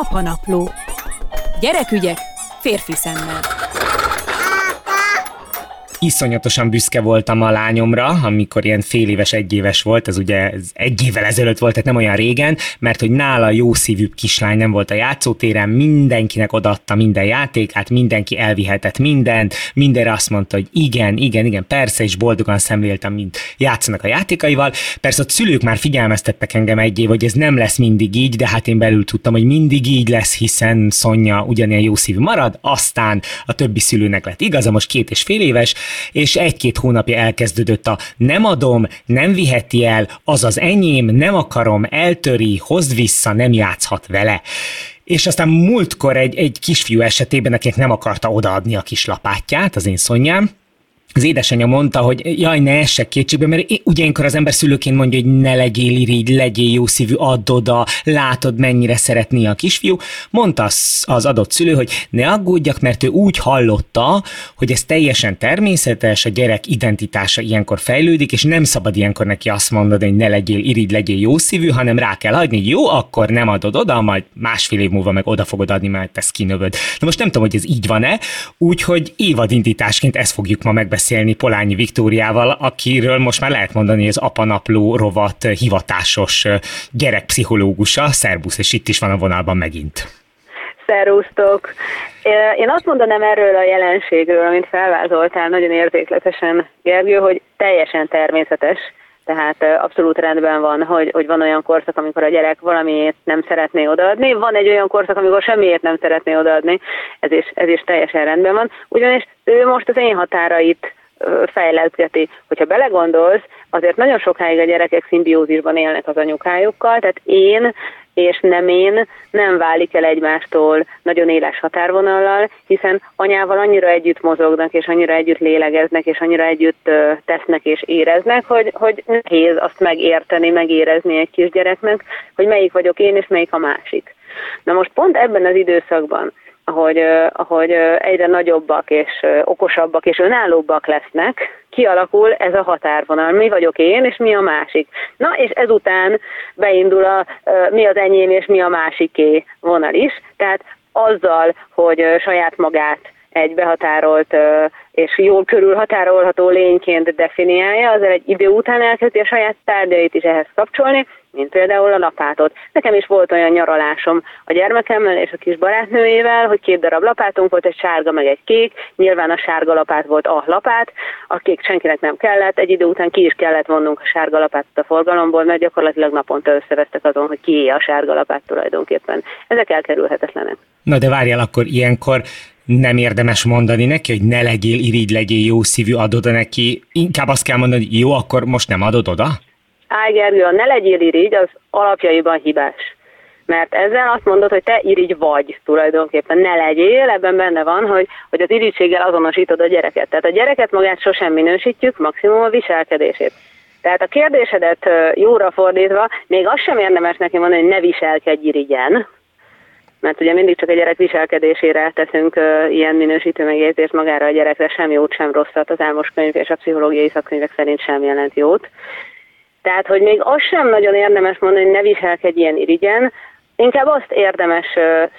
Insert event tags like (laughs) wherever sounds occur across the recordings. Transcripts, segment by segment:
Apanapló. Gyerekügyek férfi szemmel iszonyatosan büszke voltam a lányomra, amikor ilyen fél éves, egy éves volt, ez ugye ez egy évvel ezelőtt volt, tehát nem olyan régen, mert hogy nála jó szívű kislány nem volt a játszótéren, mindenkinek odaadta minden játékát, mindenki elvihetett mindent, mindenre azt mondta, hogy igen, igen, igen, persze, és boldogan szemléltem, mint játszanak a játékaival. Persze a szülők már figyelmeztettek engem egy év, hogy ez nem lesz mindig így, de hát én belül tudtam, hogy mindig így lesz, hiszen Szonya ugyanilyen jó szívű marad, aztán a többi szülőnek lett igaza, most két és fél éves, és egy-két hónapja elkezdődött a nem adom, nem viheti el, az az enyém, nem akarom, eltöri, hozd vissza, nem játszhat vele. És aztán múltkor egy, egy kisfiú esetében, akinek nem akarta odaadni a kis lapátját, az én szonyám, az édesanyja mondta, hogy jaj, ne essek kétségbe, mert ugye ilyenkor az ember szülőként mondja, hogy ne legyél irigy, legyél jó szívű, add oda, látod, mennyire szeretné a kisfiú. Mondta az, adott szülő, hogy ne aggódjak, mert ő úgy hallotta, hogy ez teljesen természetes, a gyerek identitása ilyenkor fejlődik, és nem szabad ilyenkor neki azt mondani, hogy ne legyél irigy, legyél jó szívű, hanem rá kell hagyni, jó, akkor nem adod oda, majd másfél év múlva meg oda fogod adni, mert ezt kinövöd. Na most nem tudom, hogy ez így van-e, úgyhogy évadindításként ezt fogjuk ma megbeszélni beszélni Polányi Viktóriával, akiről most már lehet mondani, hogy az apanapló rovat hivatásos gyerekpszichológusa. Szerbusz, és itt is van a vonalban megint. Szerusztok! Én azt mondanám erről a jelenségről, amit felvázoltál nagyon érzékletesen, Gergő, hogy teljesen természetes, tehát abszolút rendben van, hogy, hogy van olyan korszak, amikor a gyerek valamiért nem szeretné odaadni, van egy olyan korszak, amikor semmiért nem szeretné odaadni, ez is, ez is teljesen rendben van, ugyanis ő most az én határait fejleszgeti. Hogyha belegondolsz, azért nagyon sokáig a gyerekek szimbiózisban élnek az anyukájukkal, tehát én és nem én nem válik el egymástól nagyon éles határvonallal, hiszen anyával annyira együtt mozognak, és annyira együtt lélegeznek, és annyira együtt tesznek és éreznek, hogy, hogy nehéz azt megérteni, megérezni egy kisgyereknek, hogy melyik vagyok én, és melyik a másik. Na most pont ebben az időszakban, ahogy, ahogy egyre nagyobbak és okosabbak és önállóbbak lesznek, kialakul ez a határvonal. Mi vagyok én, és mi a másik. Na, és ezután beindul a mi az enyém, és mi a másiké vonal is. Tehát azzal, hogy saját magát egy behatárolt és jól körülhatárolható lényként definiálja, azzal egy idő után elkezdi a saját tárgyait is ehhez kapcsolni, mint például a lapátot. Nekem is volt olyan nyaralásom a gyermekemmel és a kis barátnőjével, hogy két darab lapátunk volt, egy sárga meg egy kék, nyilván a sárga lapát volt a lapát, a kék senkinek nem kellett, egy idő után ki is kellett vonnunk a sárga lapátot a forgalomból, mert gyakorlatilag naponta összevesztek azon, hogy kié a sárga lapát tulajdonképpen. Ezek elkerülhetetlenek. Na de várjál, akkor ilyenkor nem érdemes mondani neki, hogy ne legyél irigy, legyél jó szívű, adod neki. Inkább azt kell mondani, hogy jó, akkor most nem adod oda? Áj a ne legyél irigy, az alapjaiban hibás. Mert ezzel azt mondod, hogy te irigy vagy tulajdonképpen, ne legyél, ebben benne van, hogy, hogy az irigységgel azonosítod a gyereket. Tehát a gyereket magát sosem minősítjük, maximum a viselkedését. Tehát a kérdésedet jóra fordítva, még azt sem érdemes neki mondani, hogy ne viselkedj irigyen, mert ugye mindig csak a gyerek viselkedésére teszünk uh, ilyen minősítő megjegyzést magára a gyerekre, sem jót, sem rosszat, az álmos könyv és a pszichológiai szakkönyvek szerint sem jelent jót. Tehát, hogy még azt sem nagyon érdemes mondani, hogy ne viselkedj ilyen irigyen, inkább azt érdemes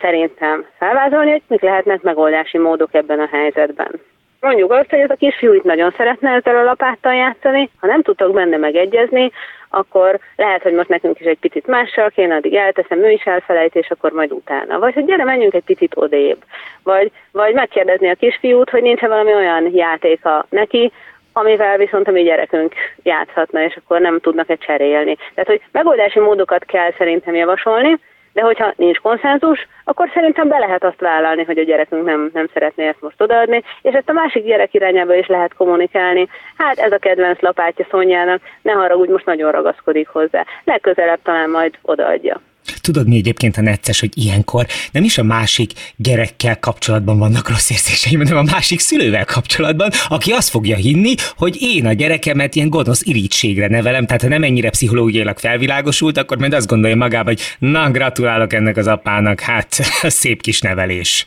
szerintem felvázolni, hogy mik lehetnek megoldási módok ebben a helyzetben. Mondjuk azt, hogy ez a kisfiú itt nagyon szeretne ezzel a lapáttal játszani, ha nem tudtok benne megegyezni, akkor lehet, hogy most nekünk is egy picit mással kéne, addig elteszem, ő is elfelejt, és akkor majd utána. Vagy hogy gyere, menjünk egy picit odébb. Vagy, vagy megkérdezni a kisfiút, hogy nincs valami olyan játéka neki, amivel viszont a mi gyerekünk játszhatna, és akkor nem tudnak-e cserélni. Tehát, hogy megoldási módokat kell szerintem javasolni, de hogyha nincs konszenzus, akkor szerintem be lehet azt vállalni, hogy a gyerekünk nem, nem szeretné ezt most odaadni, és ezt a másik gyerek irányába is lehet kommunikálni. Hát ez a kedvenc lapátja Szonyának, ne haragudj, most nagyon ragaszkodik hozzá. Legközelebb talán majd odaadja. Tudod mi egyébként a necces, hogy ilyenkor nem is a másik gyerekkel kapcsolatban vannak rossz érzéseim, hanem a másik szülővel kapcsolatban, aki azt fogja hinni, hogy én a gyerekemet ilyen gonosz irítségre nevelem, tehát ha nem ennyire pszichológiailag felvilágosult, akkor majd azt gondolja magába, hogy na, gratulálok ennek az apának, hát (laughs) szép kis nevelés.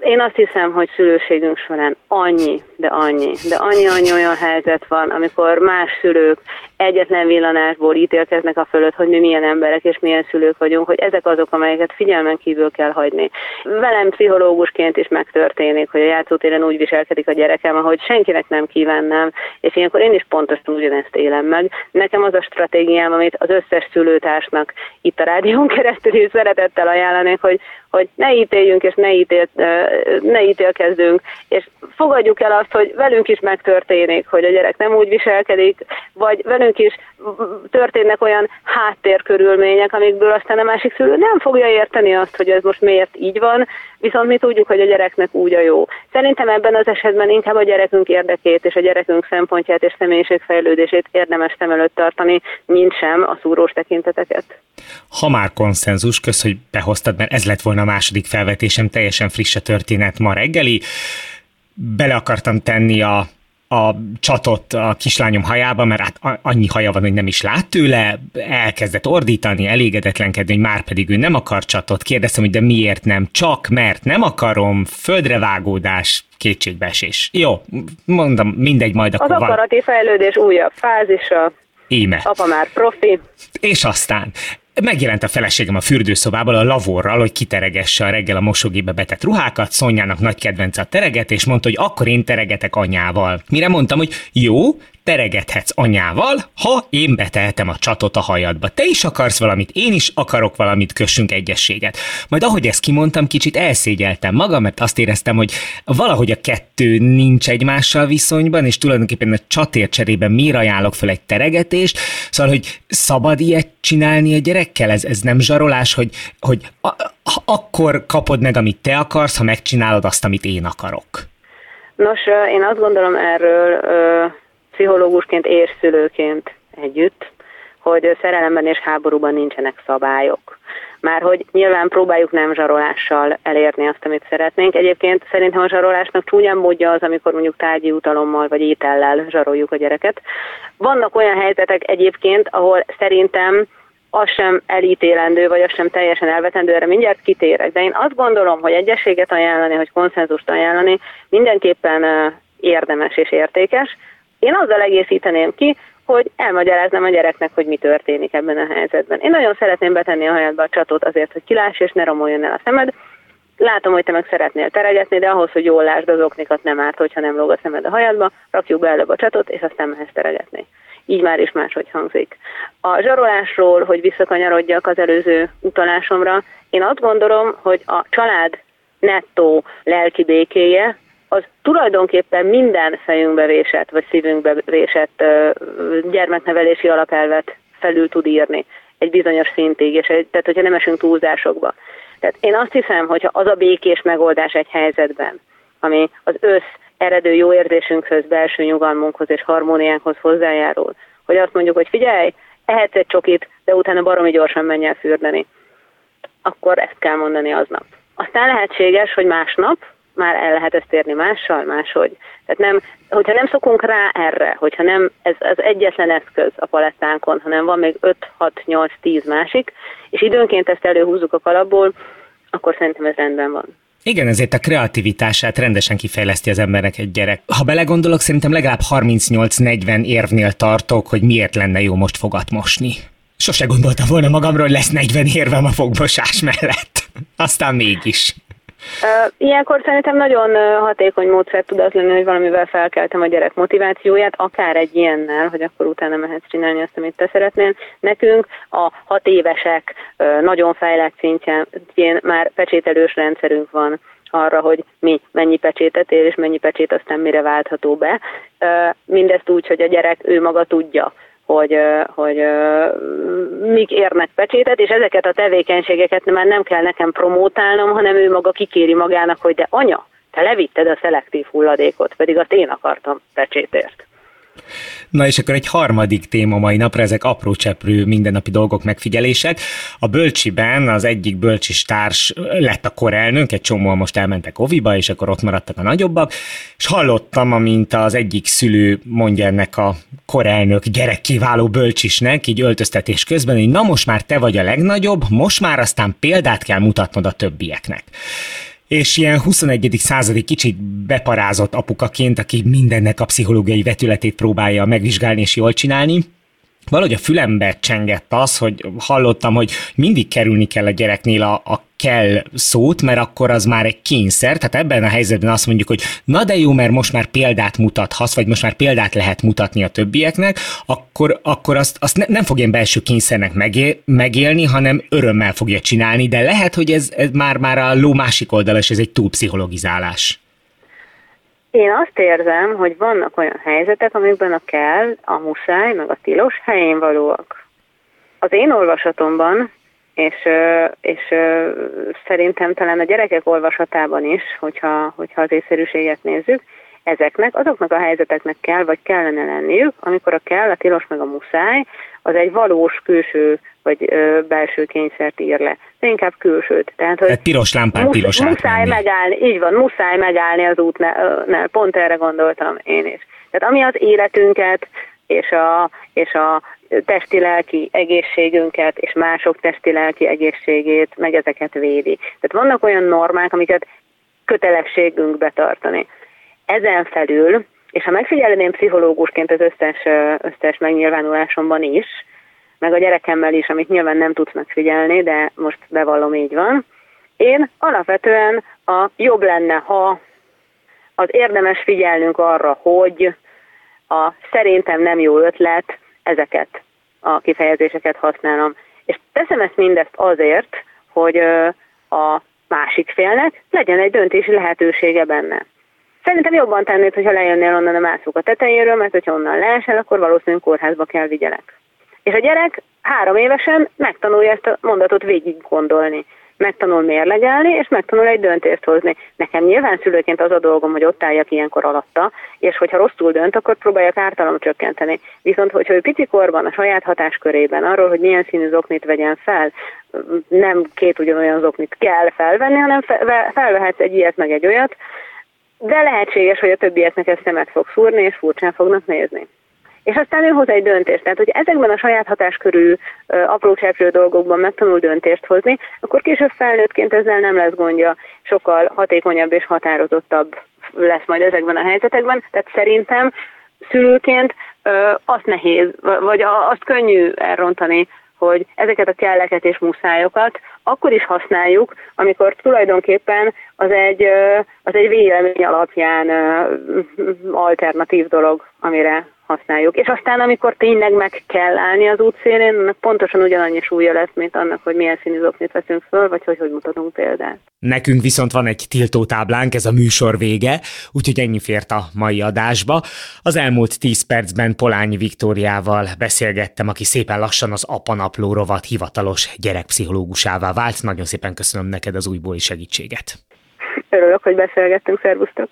Én azt hiszem, hogy szülőségünk során annyi, de annyi, de annyi-annyi olyan helyzet van, amikor más szülők egyetlen villanásból ítélkeznek a fölött, hogy mi milyen emberek és milyen szülők vagyunk, hogy ezek azok, amelyeket figyelmen kívül kell hagyni. Velem pszichológusként is megtörténik, hogy a játszótéren úgy viselkedik a gyerekem, ahogy senkinek nem kívánnám, és ilyenkor én is pontosan ugyanezt élem meg. Nekem az a stratégiám, amit az összes szülőtársnak itt a rádión keresztül szeretettel ajánlanék, hogy hogy ne ítéljünk és ne, ítél, ne ítélkezzünk, és fogadjuk el azt, hogy velünk is megtörténik, hogy a gyerek nem úgy viselkedik, vagy velünk is történnek olyan háttérkörülmények, amikből aztán a másik szülő nem fogja érteni azt, hogy ez most miért így van, viszont mi tudjuk, hogy a gyereknek úgy a jó. Szerintem ebben az esetben inkább a gyerekünk érdekét és a gyerekünk szempontját és személyiségfejlődését érdemes szem előtt tartani, mint sem a szúrós tekinteteket. Ha már konszenzus, kösz, hogy behoztad, mert ez lett volna a második felvetésem, teljesen friss a történet ma reggeli. Bele akartam tenni a a csatot a kislányom hajába, mert hát annyi haja van, hogy nem is lát tőle, elkezdett ordítani, elégedetlenkedni, hogy már pedig ő nem akar csatot. Kérdeztem, hogy de miért nem? Csak mert nem akarom, földrevágódás, kétségbeesés. Jó, mondom, mindegy, majd akkor Az akarati van. fejlődés újabb fázisa. Íme. Apa már profi. És aztán Megjelent a feleségem a fürdőszobából a lavorral, hogy kiteregesse a reggel a mosógébe betett ruhákat, Szonyának nagy kedvence a tereget, és mondta, hogy akkor én teregetek anyával. Mire mondtam, hogy jó, teregethetsz anyával, ha én beteltem a csatot a hajadba. Te is akarsz valamit, én is akarok valamit, kössünk egyességet. Majd ahogy ezt kimondtam, kicsit elszégyeltem magam, mert azt éreztem, hogy valahogy a kettő nincs egymással viszonyban, és tulajdonképpen a csatér cserében miért ajánlok fel egy teregetést, szóval, hogy szabad ilyet csinálni a gyerekkel? Ez, ez nem zsarolás, hogy, hogy a, a, akkor kapod meg, amit te akarsz, ha megcsinálod azt, amit én akarok. Nos, én azt gondolom erről pszichológusként és szülőként együtt, hogy szerelemben és háborúban nincsenek szabályok. Már hogy nyilván próbáljuk nem zsarolással elérni azt, amit szeretnénk. Egyébként szerintem a zsarolásnak csúnyán módja az, amikor mondjuk tárgyi utalommal vagy étellel zsaroljuk a gyereket. Vannak olyan helyzetek egyébként, ahol szerintem az sem elítélendő, vagy az sem teljesen elvetendő, erre mindjárt kitérek. De én azt gondolom, hogy egyességet ajánlani, hogy konszenzust ajánlani mindenképpen érdemes és értékes, én azzal egészíteném ki, hogy elmagyaráznám a gyereknek, hogy mi történik ebben a helyzetben. Én nagyon szeretném betenni a hajadba a csatot azért, hogy kiláss és ne romoljon el a szemed. Látom, hogy te meg szeretnél teregetni, de ahhoz, hogy jól lásd az oknikat nem árt, hogyha nem lóg a szemed a hajadba, rakjuk be előbb a csatot, és aztán mehetsz teregetni. Így már is máshogy hangzik. A zsarolásról, hogy visszakanyarodjak az előző utalásomra, én azt gondolom, hogy a család nettó lelki békéje, az tulajdonképpen minden fejünkbe vésett, vagy szívünkbe vésett gyermeknevelési alapelvet felül tud írni egy bizonyos szintig, és egy, tehát hogyha nem esünk túlzásokba. Tehát én azt hiszem, hogyha az a békés megoldás egy helyzetben, ami az össz eredő jó érzésünkhöz, belső nyugalmunkhoz és harmóniánkhoz hozzájárul, hogy azt mondjuk, hogy figyelj, ehetsz egy csokit, de utána baromi gyorsan menj el fürdeni, akkor ezt kell mondani aznap. Aztán lehetséges, hogy másnap, már el lehet ezt érni mással, máshogy. Tehát nem, hogyha nem szokunk rá erre, hogyha nem ez az egyetlen eszköz a palettánkon, hanem van még 5, 6, 8, 10 másik, és időnként ezt előhúzzuk a kalapból, akkor szerintem ez rendben van. Igen, ezért a kreativitását rendesen kifejleszti az embernek egy gyerek. Ha belegondolok, szerintem legalább 38-40 érvnél tartok, hogy miért lenne jó most fogat mosni. Sose gondoltam volna magamról, hogy lesz 40 érvem a fogmosás mellett. Aztán mégis. Ilyenkor szerintem nagyon hatékony módszer tud az lenni, hogy valamivel felkeltem a gyerek motivációját, akár egy ilyennel, hogy akkor utána mehetsz csinálni azt, amit te szeretnél. Nekünk a hat évesek nagyon fejlett szintjén már pecsételős rendszerünk van arra, hogy mi mennyi pecsétet ér, és mennyi pecsét aztán mire váltható be. Mindezt úgy, hogy a gyerek ő maga tudja, hogy, hogy mik érnek pecsétet, és ezeket a tevékenységeket már nem kell nekem promótálnom, hanem ő maga kikéri magának, hogy de anya, te levitted a szelektív hulladékot, pedig azt én akartam pecsétért. Na és akkor egy harmadik téma mai napra, ezek apró cseprő mindennapi dolgok, megfigyelések. A bölcsiben az egyik bölcsis társ lett a korelnök, egy csomóan most elmentek oviba, és akkor ott maradtak a nagyobbak, és hallottam, amint az egyik szülő mondja ennek a korelnök gyerekkiváló bölcsisnek, így öltöztetés közben, hogy na most már te vagy a legnagyobb, most már aztán példát kell mutatnod a többieknek és ilyen 21. századi kicsit beparázott apukaként, aki mindennek a pszichológiai vetületét próbálja megvizsgálni és jól csinálni, valahogy a fülembe csengett az, hogy hallottam, hogy mindig kerülni kell a gyereknél a, a kell szót, mert akkor az már egy kényszer, tehát ebben a helyzetben azt mondjuk, hogy na de jó, mert most már példát mutathatsz, vagy most már példát lehet mutatni a többieknek, akkor, akkor azt, azt ne, nem fog ilyen belső kényszernek megél, megélni, hanem örömmel fogja csinálni, de lehet, hogy ez, ez már, már a ló másik oldala, és ez egy túlpszichologizálás. Én azt érzem, hogy vannak olyan helyzetek, amikben a kell, a muszáj, meg a tilos helyén valóak. Az én olvasatomban, és, és szerintem talán a gyerekek olvasatában is, hogyha, hogyha az észszerűséget nézzük, ezeknek, azoknak a helyzeteknek kell, vagy kellene lenniük, amikor a kell, a tilos meg a muszáj, az egy valós külső vagy ö, belső kényszert ír le. De inkább külsőt. Tehát, hogy Tehát piros lámpán musz, piros Muszáj megállni, így van, muszáj megállni az útnál, pont erre gondoltam én is. Tehát ami az életünket és a, és a testi-lelki egészségünket és mások testi-lelki egészségét, meg ezeket védi. Tehát vannak olyan normák, amiket kötelességünk betartani. Ezen felül, és ha megfigyelném pszichológusként az összes, összes megnyilvánulásomban is, meg a gyerekemmel is, amit nyilván nem tudsz megfigyelni, de most bevallom, így van. Én alapvetően a jobb lenne, ha az érdemes figyelnünk arra, hogy a szerintem nem jó ötlet, ezeket a kifejezéseket használom. És teszem ezt mindezt azért, hogy a másik félnek legyen egy döntési lehetősége benne. Szerintem jobban tennéd, hogyha lejönnél onnan a mászók a tetejéről, mert hogyha onnan leesel, akkor valószínűleg kórházba kell vigyelek. És a gyerek három évesen megtanulja ezt a mondatot végig gondolni. Megtanul mérlegelni, és megtanul egy döntést hozni. Nekem nyilván szülőként az a dolgom, hogy ott álljak ilyenkor alatta, és hogyha rosszul dönt, akkor próbáljak ártalom csökkenteni. Viszont, hogyha ő picikorban, a saját hatáskörében arról, hogy milyen színű zoknit vegyen fel, nem két ugyanolyan zoknit kell felvenni, hanem felvehetsz egy ilyet meg egy olyat, de lehetséges, hogy a többieknek ezt szemet fog szúrni, és furcsán fognak nézni és aztán ő hoz egy döntést. Tehát, hogy ezekben a saját hatáskörű apró dolgokban megtanul döntést hozni, akkor később felnőttként ezzel nem lesz gondja, sokkal hatékonyabb és határozottabb lesz majd ezekben a helyzetekben. Tehát szerintem szülőként azt nehéz, vagy azt könnyű elrontani, hogy ezeket a kelleket és muszályokat akkor is használjuk, amikor tulajdonképpen az egy, az egy vélemény alapján alternatív dolog, amire használjuk. És aztán, amikor tényleg meg kell állni az útszélén, annak pontosan ugyanannyi súlya lesz, mint annak, hogy milyen színű zoknit veszünk föl, vagy hogy hogy mutatunk példát. Nekünk viszont van egy tiltótáblánk, ez a műsor vége, úgyhogy ennyi fért a mai adásba. Az elmúlt 10 percben Polányi Viktóriával beszélgettem, aki szépen lassan az apanapló rovat hivatalos gyerekpszichológusává vált. Nagyon szépen köszönöm neked az újbóli segítséget. Örülök, hogy beszélgettünk, szervusztok!